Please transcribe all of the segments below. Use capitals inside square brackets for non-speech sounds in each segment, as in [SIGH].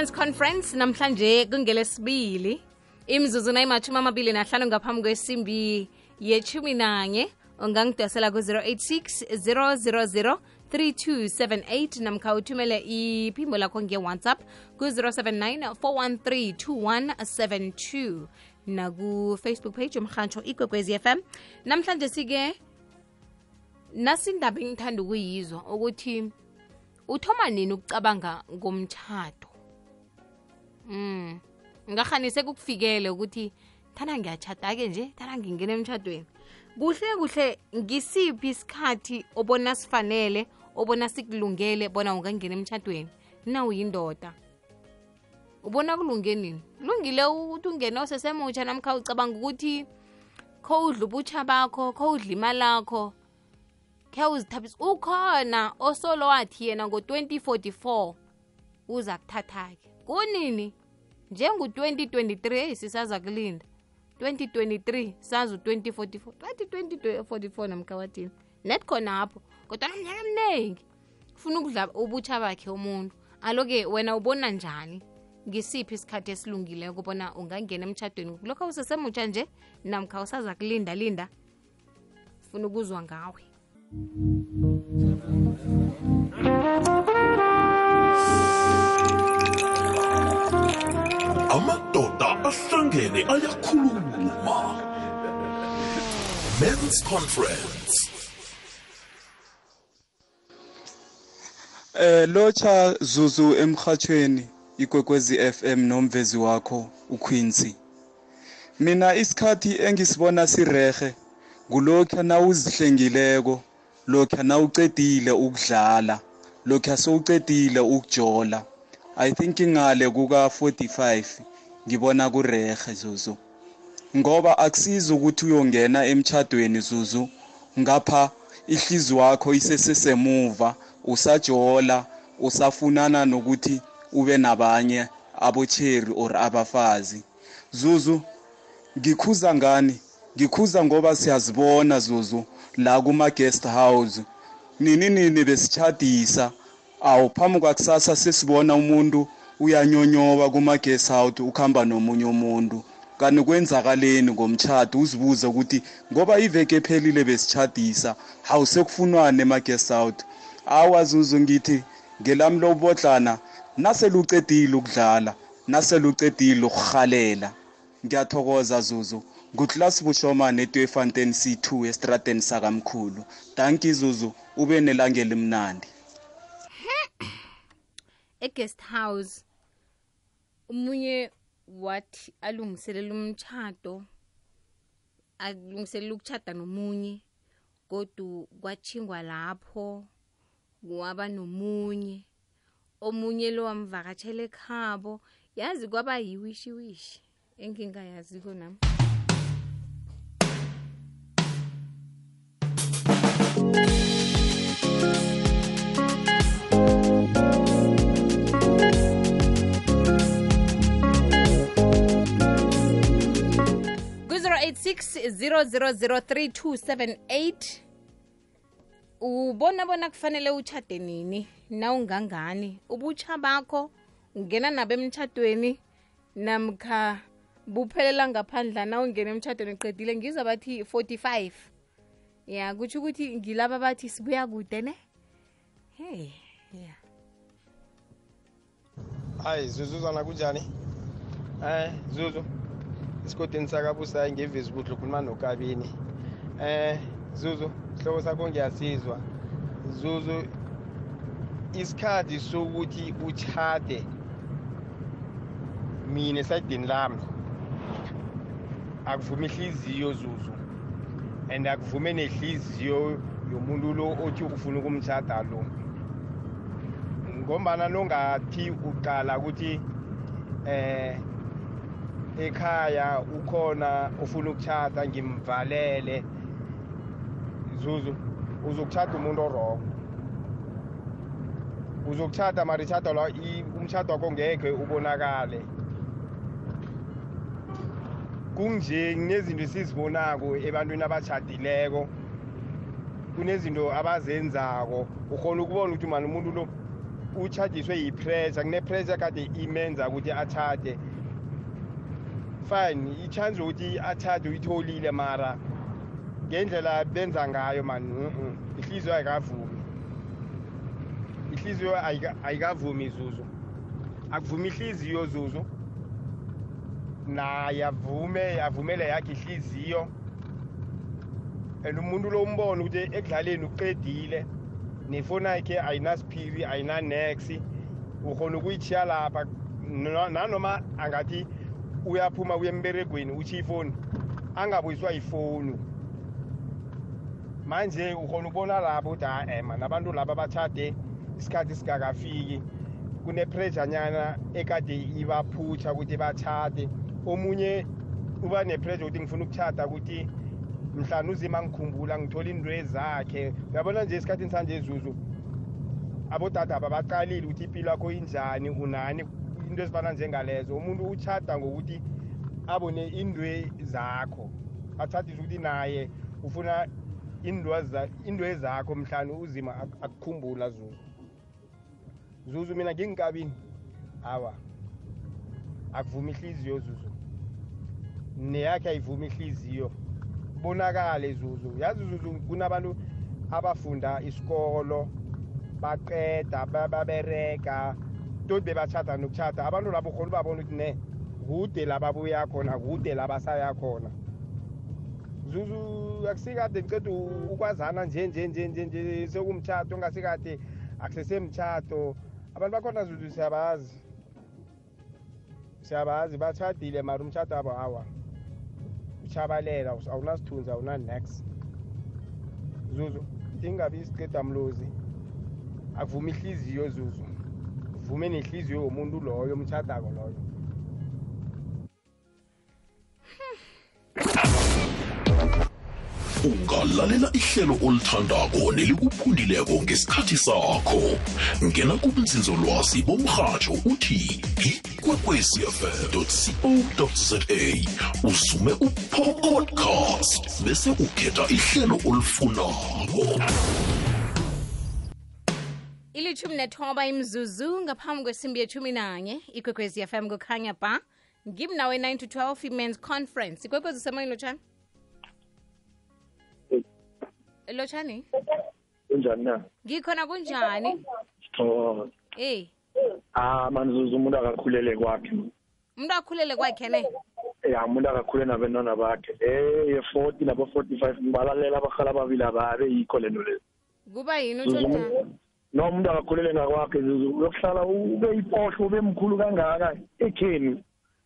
men's conference namhlanje kungelesibili. Imzuzu nayimathumi amabili nahlanu ngaphambi kwesimbi yechumi nanye ungangidosela ku-086 000 3278 namkha uthumele iphimbo lakho nge-whatsapp ku-079 413 2172 naku-facebook page yomhantsho igwegwezi fm namhlanje sike nasindaba engithanda ukuyizwa ukuthi uthoma nini ukucabanga ngomtchado mm. Ngahanise kukufikele ukuthi thana ngiyachata-ke nje thana ngingena emtchadweni kuhle kuhle ngisiphi isikhathi obona sifanele obona sikulungele bona ungangena emtshadweni na uyindoda ubona kulungenini lungile ukuthi ungene usesemutsha namkha ucabanga ukuthi kho udla ubutsha bakho kho udla imali lakho khe uzithabisa ukhona osolo wathi yena ngo-2044 uza kuthatha-ke kunini njengu-2023 sisaza kulinda. 2023 sazi u-2044 2044 namkha wathini net khonapho kodwa namnyaka emningi ufuna ukudla ubutsha bakhe umuntu. Alo-ke wena ubona njani? Ngisiphi isikhathi esilungile ukubona ungangena emtshadweni lokho usesemutsha nje namkha usaza kulinda linda funa ukuzwa ngawe ahlangene ayakhuluma. Men's conference. Eh locha Zuzu emhathweni igwegwezi FM nomvezi wakho uQuincy. Mina isikhathi engisibona sirehe kulokho nawuzihlengileko lokho nawucedile ukudlala lokho sowucedile ukujola. I think ingale kuka 45 ngibona kurehe Zuzu. Ngoba akusiza ukuthi uyongena emchadweni Zuzu. Ngapha ihliziyo yakho isesesemuva usajola usafunana nokuthi ube nabanye abocheri or abafazi. Zuzu ngikhuza ngani? Ngikhuza ngoba siyazibona Zuzu la kuma guest house. Nini nini besichadisa awu phambi kwakusasa sesibona umuntu uyanyonyoba kuma guest house ukhamba nomunye umuntu. Kanti kwenzakaleni ngomtchado uzibuze ukuthi ngoba iveke ephelile besichadisa hawu sekufunwane ema guest out awazuzu ngithi ngelami lobodlana naselucedile ukudlala naselucedile ukuhalela ngiyathokoza zuzu nguclass bushomane etwefontein c2 estradeni sakamkhulu. Danki zuzu ube nelangeli mnandi e-guest house. Umunye wathi alungiselela umtchado alungiselela ukuchada nomunye godu kwachingwa lapho waba nomunye. Omunye lo wamvakatshela ekhabo yazi kwaba yiwishiwishi engingayaziko nami. ku-086 0003278 ubona bona kufanele utshade nini? Na ungangani? Ubutsha bakho ungena nabo emtshadweni namkha buphelela ngaphandla na ungena emtshadweni uqedile? Ngizwa bathi 45 ya kutsho ukuthi ngilaba bathi sibuya kude ne? Hey ya. Hayi zuzuzana kunjani? Eh zuzu esigodini sakabusayi ngevezi ukuthi ukhuluma nokabini. Eh zuzu sihloko sakho ngiyasizwa. Zuzu isikhathi sokuthi uchade mina esayidini lami akuvumi ihliziyo zuzu and akuvume nehliziyo yomuntu lo othi ufuna ukumtshada lo. Ngombana longathi uqala ukuthi eh ekhaya ukhona ufuna ukuchata ngimvalele. Zuzu uzokuchata umuntu orong uzokuchata mara ichata la umchado wakho ngekhe ubonakale. Kunje kunezinto esizibonako ebantwini abachadileko kunezinto abazenzako. Ukhona ukubona ukuthi mani umuntu lo uchajiswe yi-pressure kune-pressure kade imenza ukuthi achade fine i-chance yokuthi achade uyitholile mara ngendlela benza ngayo mani ihliziyo ayikavumi. Ihliziyo ayika- ayikavumi zuzu. Akuvumi ihliziyo zuzu. Naye avume avumele yakhe ihliziyo. And umuntu lo umbona ukuthi ekudlaleni uqedile nefoni yakhe ayinasiphiri ayinanex ukhona ukuyithiya lapha no- nanoma angathi uyaphuma uye emberegweni utsho ifoni angabuyiswa yifoni. Manje ukhona ukubona lapho ukuthi ha man abantu laba batshade isikhathi singakafiki kune-pressure nyana ekade ibaphutsha ukuthi batshade. Omunye uba ne-pressure ukuthi ngifuna ukuchata ukuthi mhlawumbe uzima ngikhumbula ngithola into ezakhe. Uyabona nje esikhathini sanje zuzu abodada ababaqalile ukuthi impilo yakho injani unani? Into ezifana njengalezo. Umuntu uchata ngokuthi abone indwe zakho achathise ukuthi naye ufuna indwe zakho mhlawumbe uzima ak- akukhumbula zuzu. Zuzu mina ngingikabini? Awa akuvumi ihliziyo zuzu. Neyakhe ayivumi ihliziyo. Bonakale zuzu. Yazi zuzu kunabantu abafunda isikolo baqeda ba- babereka toti bebachata nokuchata abantu labo khona ubabona ukuthi ne kude la babuya khona kude la basaya khona. Zuzu akusikade niceda ukwazana nje nje nje nje nje sekumtshato ongasikade akusesemtshato. Abantu bakhona zuzu siyabazi. Siyabazi batshadile mari umtshato wabo hawa uchabalela awunasithunzi awunanex zuzu ingabi isiqedamlozi akuvumi ihliziyo zuzu. Uvume nehliziyo yomuntu loyo umtshadako loyo. Ungalalela ihlelo olithandako nelikuphundileko ngesikhathi sakho. Ngena kubunzinzolwazi bomrhatsho uthi ikwekwecfm co za usume upodcast bese ukhetha ihlelo olifunako. Ilithumi nethoba imzuzu ngaphambi kwesimbi yethumi nanye ikwekwezi fm kukhanya ba ngimnawe 9 to 12 i-mens conference. Ikwekwezi usemoyeni lotshani? Lotshani? Kunjani na? Ngikhona kunjani? Oh eh. Ah manzuzu umuntu akakhulele kwakhe. Umuntu akhulele kwakhe ne? Ya umuntu akakhule nabentwana bakhe. Eh ye-forty nabo-forty-five ngibalalela abahala ababili ababe yikho lento leyo kuba yini Zuzu, njani umuntu- akakhulele ngakwakhe yokuhlala uyokuhlala ube ipohlo ube mkhulu kangaka. Ekheni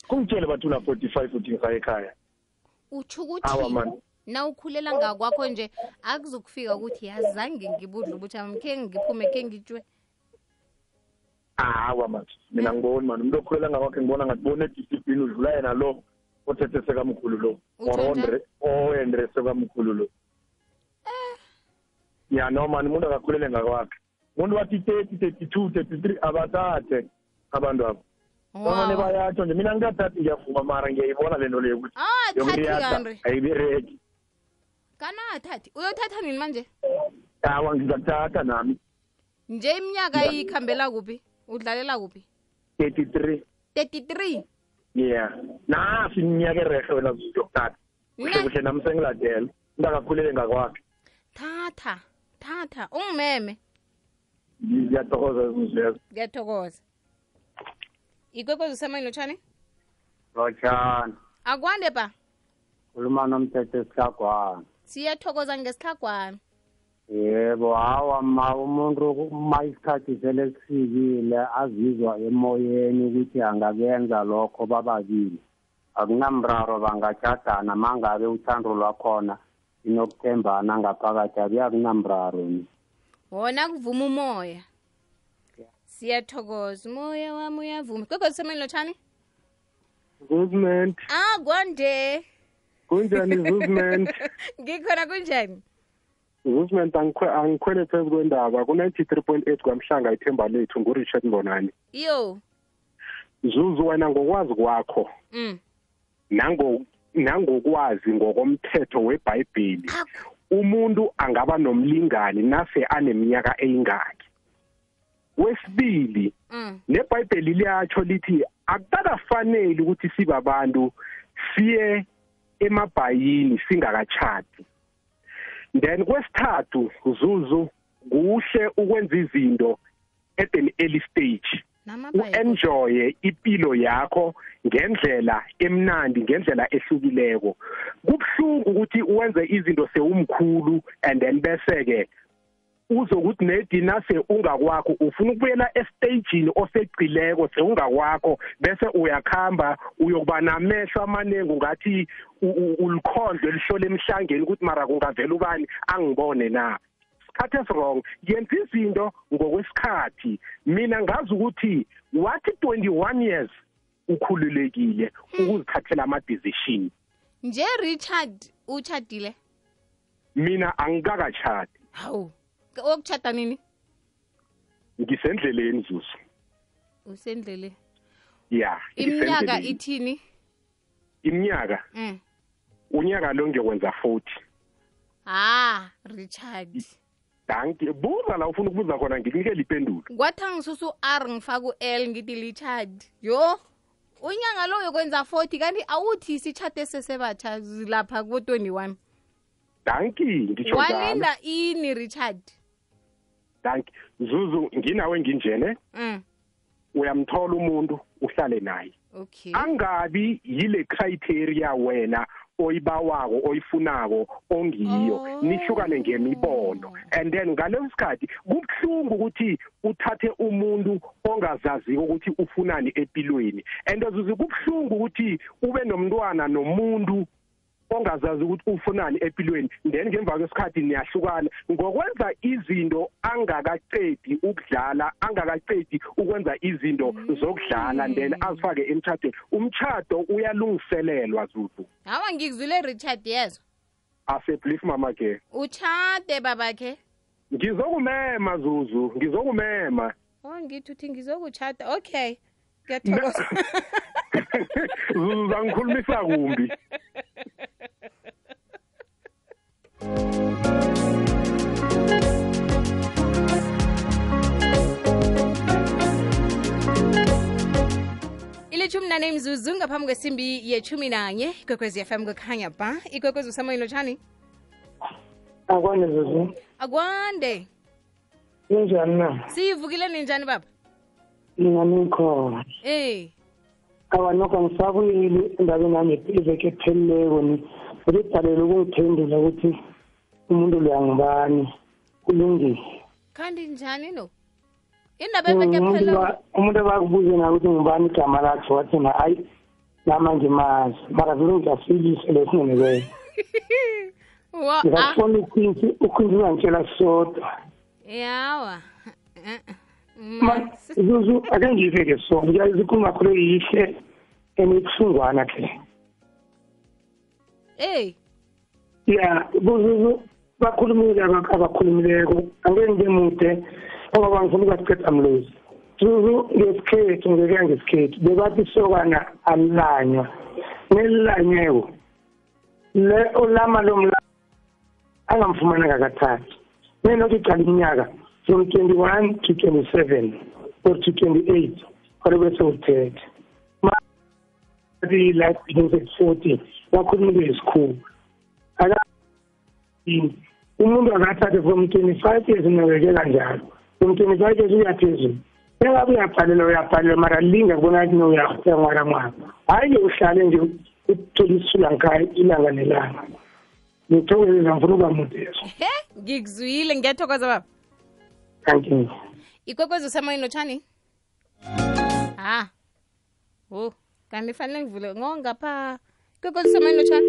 kungitshele bathi una-forty-five uthi ngisaya ekhaya. Utsho ukuthi na ukhulela ngakwakho nje akuzukufika ukuthi yazange ngibudle ubuthi khe ngiphume khe ngitshwe hawa mani mina ngiboni mani umuntu okhulela ngakwakhe ngibona ngathi bona ediscipline udlula yena lo othethe sekamkhulu lo. Owendre sekamkhulu lo. Ya no mani umuntu akakhulele ngakwakhe umuntu wathi thirty thirty two thirty three abathathe abantu abo. Wow. bayatsho nje mina ngikathathi ngiyavuma mara ngiyayibona le nto leyo ukuthi ah yokuriyada ayibereki kanathathi uyothatha nini manje? Awa ngizakuthatha nami. Nje iminyaka ikhambela kuphi? Udlalela kuphi? Thirty three 33 yeah. Nasi iminyaka erehe wena yokuthatha kuhle kuhle nami sengiladela umuntu akakhulele ngakwakhe. Thatha thatha. Ungimeme ngiyathokoza zuzezo ngiyathokoza. Ikwekwezi usemoyeni lotshani lotshani. Akwande ba khuluma nomthetho esihlagwana siyathokoza ngesihlagwana yebo hawa ma umuntu ma isikhathi sele sifikile azizwa emoyeni ukuthi angakenza lokho bababili. Akunamraro bangatshadana mangabe uthando lwakhona inokuthembana ngaphakathi abe akunamraro ni wona kuvuma umoya. Siyathokoza umoya wami uyavuma. Ikwekwezi usemoyeni lotshani movement ah kwande kunjani movement [LAUGHS] ngikhona kunjani? Movement angikhwele phezu kwendaba. Ku-ninety three point eight kwamhlanga ithemba lethu ngurichard mbonani. Yo. Zuzu wena ngokwazi kwakho mm. nango nangokwazi ngokomthetho webhayibheli Akho. Umuntu angaba nomlingani nase aneminyaka eyingaki. Wesibili Mm. nebhayibheli liyatsho lithi akukakafaneli ukuthi sibe abantu siye emabhayini singakachati then kwesithathu zuzu kuhle ukwenza izinto at an early stage. Uenjoye impilo yakho ngendlela emnandi ngendlela ehlukileko. Kubhlungu ukuthi uwenze izinto sewumkhulu and then bese ke uzokuthi nedina se ungakwakho ufuna ukubuyela estagini osegcileko sewungakwakho bese uyakhamba uyokuba namehlo amaningi ungathi ulikhondlo elihlole emhlangeni ukuthi mara kungavela ubani angibone na. Isikhathi esirong yenza izinto ngokwesikhathi. Mina ngazi ukuthi wathi 21 years ukhululekile ukuzithathela ama-decision. Nje richard uchadile mina angikakachati hawu wokuchata nini? Ngisendleleni zuzu. Usendlele. Ya iminyaka ithini? Iminyaka? Mm. unyaka lo ngiyokwenza 40 ah richard. Danki buza la ufuna ukubuza khona ngikunikele ipendulo kwathi angisusa u-r ngifaka u-l ngithi richard yo unyanga lo yokwenza 40 kanti awuthi sitshate sesebatsha lapha kubo-21 danki ngitsho njalo. Walinda ini richard? Danki zuzu nginawe nginjene? Mm. uyamthola umuntu uhlale naye. Okay. Angabi yile criteria wena oyibawako oyifunako ongiyo Oh. nihlukane ngemibono and then ngaleso sikhathi kubhlungu ukuthi uthathe umuntu ongazaziko ukuthi ufunani empilweni and zuzu kubhlungu ukuthi ube nomntwana nomuntu ongazazi ukuthi ufunani empilweni. Then ngemva kwesikhathi niyahlukana. Ngokwenza izinto angakacedi ukudlala angakacedi ukwenza izinto zokudlala then azifake emtshadweni umtshado uyalungiselelwa zuzu hawa ngikuzwile richard yezo aseblief mama ke. Utshade babakhe. Ngizokumema zuzu. Ngizokumema. Oh ngithi uthi ngizokutshada. Okay. Ngiyathokoza. zuzu [LAUGHS] [LAUGHS] zangikhulumisa kumbi. Ilithumi nane mzuzu ngaphambi kwesimbi yechumi nanye ikwekwezi fm kukhanya ba. Ikwekwezi usamoyilo tshani akwande zuzu akwande. Kunjani na? Siyivukile ninjani baba? Mina nikhona. Eh awa nokho ngisabuyile endabeni yami iveke ephelileko ni. Ulibhalele ukungiphendula ukuthi umuntu loya ngubani kulungile. Kanti njani no? Indaba eveke umuntu phela ba- umuntu abakubuze na ukuthi ngubani igama lakhe wathi na hayi nama ngimazi mara vele ngiyafilise lesingenekele [LAUGHS] wa ah. Ngingakufona ukhwinsi ukhwinsi ungangitshela sodwa. Yawa. Ma- zuzu ake ngiyiveke so ngiyazi ikhuluma khulu yihle enikusungwana ke. Eh ya buzuzu bakhulumile aba- abakhulumileko. Angeke ngibe mude ngoba ngifuna ukubaceda mlozi. Zuzu ngesikhethu ngekuya ngesikhethu. Bebathi isokana alilanywa. Nelilanyeko le olama lomla angamfumana kakathathu. Nenokuthi cala iminyaka from twenty one to twenty seven or to twenty eight or bese uthethe life begins at fourteen wakhulumile esikhulu aka yini umuntu akathathe from twenty five years unakekela njalo. From twenty five years uyaphezulu engabe uyabhalela uyabhalela mara linga kubona ukuthi uyangwara mwaka hhayi ke uhlale nje uthole isisulankhaya ilanga nelanga. Ngithokozeza ngifuna ukuba mudeso he ngikuzwile ngiyathokoza baba. Thank you. Ikwekwezi usamoyilo tshani ha o kanti fanele ngivule ngo ngapha ikwekwezi usamoyilo tshani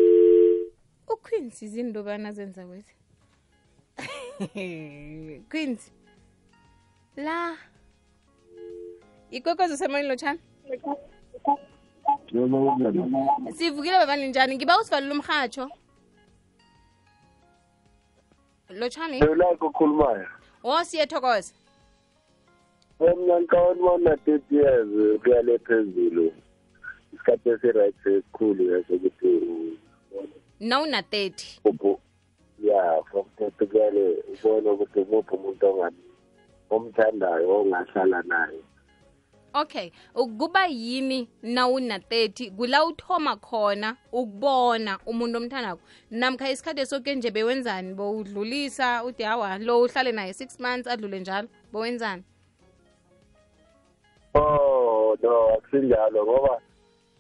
uqueens izinto bana zenza kwezi [LAUGHS] queens la. Ikwekwezi usamoyilo tshani sivukile baba ninjani ngiba usivalile umrhatsho lotshani Yolako khulumayo. o siyethokoza Mina ngicabanga bona 30 years kuya le phezulu. Isikhathi esi-right esikhulu yeso ukuthi nawuna 30 ubho ya from thirty kuyale ubone ukuthi umuphi umuntu omthandayo ongahlala naye. Okay kuba yini nawuna 30 kula uthoma khona ukubona umuntu omthandako. Namkha isikhathi esoke nje bewenzani? Bowudlulisa uthi hawa lo uhlale naye 6 months adlule njalo. Bowenzani oh no akusinjalo ngoba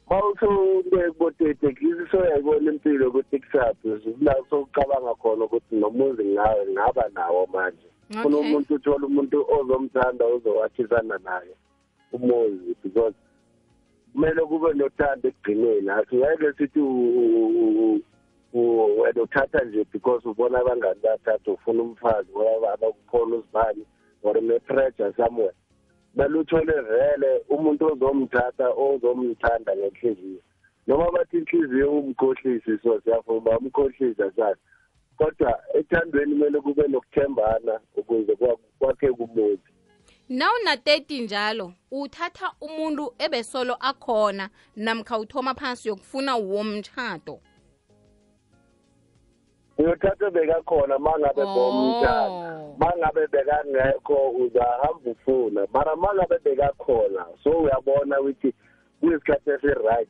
mawuthunde kubotete isisoyayibona impilo ukuthi kusaphi la sokucabanga khona ukuthi nomuzi ngawe ngaba nawo manje. Funa Okay. umuntu uthola umuntu ozomthanda ozowathisana naye umuzi because kumele kube nothando ekugcineni. Asingeke sithi u- u- u- wena uthatha nje because ubona abangani bathatha ufuna umfazi ngoba abakukhona uzibani or une-pressure somewhere. Kumele uthole vele umuntu ozomthatha ozomthanda ngenhliziyo. Noma bathi inhliziyo umkhohlisi so siyavuma umkhohlisa sathi kodwa ethandweni kumele kube nokuthembana ukuze kwa- kwakhe kumuzi nawuna 30 njalo uthatha umuntu ebesolo akhona namkha uthoma phasi yokufuna womtshado uyothatha bekakhona mangabe Oh. bomntana mangabe bekangekho uzahamba ufuna mara mangabe bekakhona so uyabona ukuthi kuyisikhathi esi-right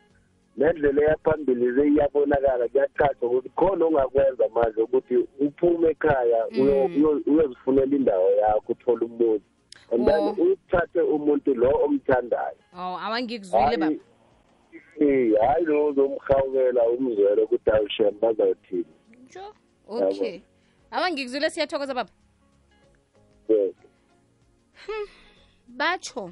nendlela eyaphambili seyiyabonakala kuyacaca ukuthi khona ongakwenza manje ukuthi uphume ekhaya uyo- uyo- uyozifunela indawo yakho uthole umuzi and then Oh. uthathe umuntu lo omthandayo oh awangikuzwile baba hayi eh, hayi lo ozomhawukela umzwelo ukuthi awushem bazawuthini Sure. okay. Awangikuzwile siyathokoza baba. Hmm. batsho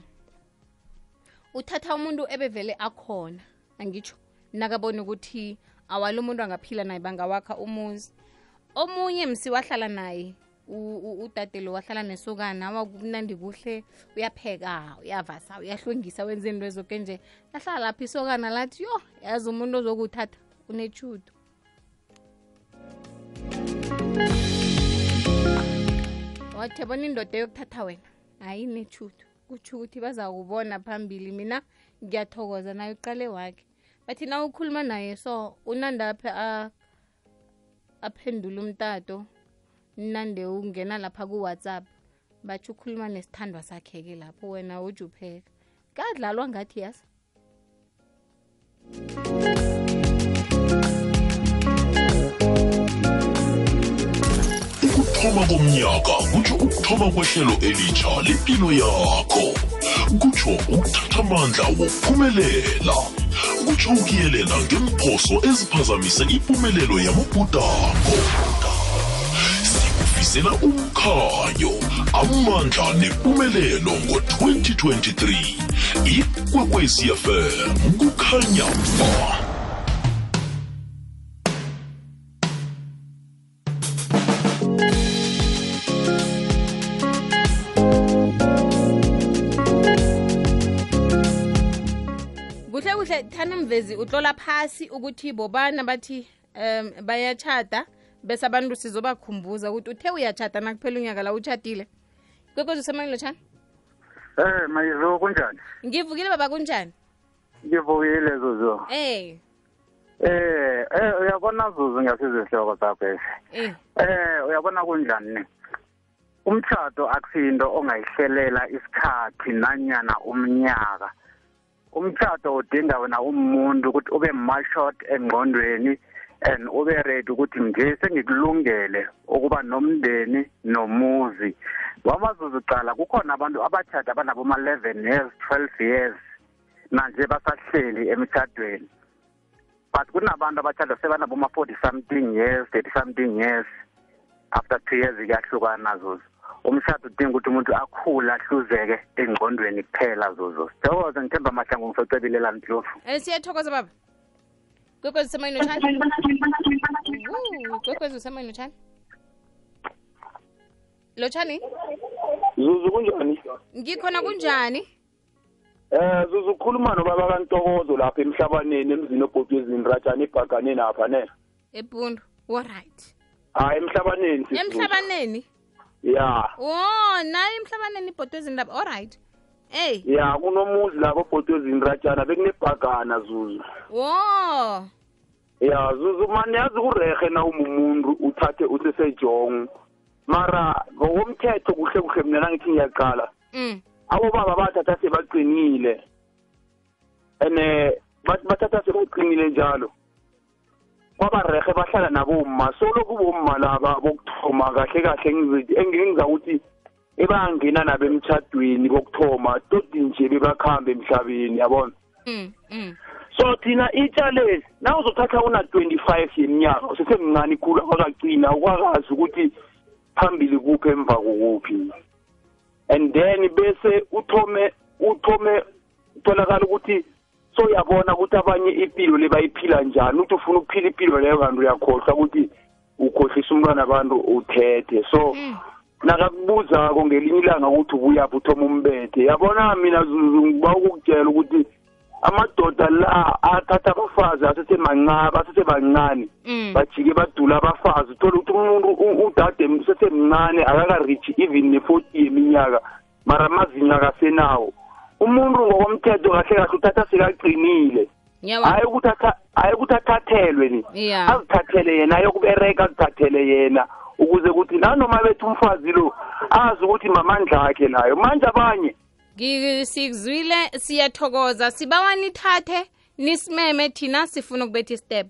uthatha umuntu ebevele akhona angitsho. Nakabona ukuthi awalo umuntu angaphila naye bangawakha umuzi. Omunye msi wahlala naye u- u- wahlala nesokana awakumnandi kuhle uyapheka uyavasa uyahlwengisa wenzeni into ezoke nje. Ahlala lapho isokana lathi yo yazi umuntu ozokuthatha unechudo wathe bona indoda yokuthatha wena? Hayi nethutho kutsho ukuthi bazakubona phambili. Mina ngiyathokoza naye uqale wakhe. Bathi na ukhuluma naye so unandaphe aphendule umtato nande ungena lapha kuwhatsapp batsho ukhuluma nesithandwa sakhe-ke lapho wena ujupheka kadlalwa ngathi yasi ukuthoma komnyaka kutsho ukuthoma kwehlelo elitsha lempilo yakho. Kutsho ukuthatha amandla wokuphumelela. Kutsho ukuyelela ngemphoso eziphazamise impumelelo yamabhudango sikufisela umkhanyo amandla nempumelelo ngo-2023 ikwekwecfm kukhanya ba mvezi utlola phasi ukuthi bobana bathi um bayachata bese abantu sizobakhumbuza ukuthi uthe uyachata nakuphela unyaka la uchatile kwekwezi usemanilo tshani Eh mayizo kunjani? ngivukile baba kunjani Ngivukile Zuzu. eh Eh eh uyabona Zuzu sakho esi. eh Eh uyabona kunjani ne? Umtshado akusinto ongayihlelela isikhathi nanyana umnyaka. Umtshado udinga wena umuntu ukuthi ube mashort engqondweni and ube ready ukuthi nje sengikulungele ukuba nomndeni nomuzi. Wamazuzu qala kukhona abantu abatshada abanabo ma 11 years 12 years manje basahleli emtshadweni. but kunabantu abatshada sebanabo ma 40 something years 30 something years after two years kuyahlukana zuzu umshado udinga ukuthi umuntu akhule ahluzeke engqondweni kuphela zuzu sithokoze ngithemba mahlangu ngisocebile ndlovu Eh siyathokoza baba. Kwekwezi semayini utshani? Woo, Kwekwezi usemayini utshani? Lotshani? zuzu kunjani Ngikhona kunjani? eh zuzu ukhuluma nobaba kantokozo lapha emhlabaneni emzini obhotwezini ratshani ebhaganeni napha ne ebhundu All right. hayi emhlabaneni sisi Zuzu. Emhlabaneni? Ya. Oh, naye emhlabaneni ibhodwe izindaba. All right. Hey, ya kunomuzi lapho obhotwezini ratshana bekunebhagana zuzu. Wo. ya zuzu mani yazi kurehe na umumuntu uthathe usesejong mara ngokomthetho kuhle kuhle mina nangithi ngiyaqala. Mm. Abobaba bathatha sebaqinile. And bathatha sebaqinile njalo. Kwabarehe bahlala nabomma. Solo kubomma laba bokuthoma kahle kahle engizi- engiza ukuthi ebangena nabo emtshadweni bokuthoma todi nje bebakhambe emhlabeni yabona? Mm mm. So thina itsha le na uzothatha una-25 yeminyaka usesemncane khulu akakagcina ukwakazi ukuthi phambili kuphi emva kokuphi. And then bese uthome uthome utholakala ukuthi soyabona ukuthi abanye impilo le bayiphila njani ukuthi ufuna ukuphila impilo leyo kanti uyakhohlwa ukuthi ukhohlisa umntwana abantu uthethe. So nakakubuzako ngelinye ilanga ukuthi ubuyaphi uthoma umbethe yabona mina zuzu ngiba ukukutshela ukuthi amadoda la athatha abafazi asesemancane asesebancane mm. bajike badula abafazi. Uthola ukuthi umuntu u- udade usesemncane akakarichi even ne-forty yeminyaka mara amazinyo akasenawo. Umuntu ngokomthetho kahle kahle uthatha sekaqinile yawa hayi ukuthi atha- hayi ukuthi athathelwe ni. Ya azithathele yena ayokubereka azithathele yena ukuze ukuthi nanoma bethi umfazi lo azi ukuthi mamandla akhe nayo manje abanye. Ngi- sikuzwile siyathokoza. Sibawa nithathe nisimeme thina sifuna ukubetha istep.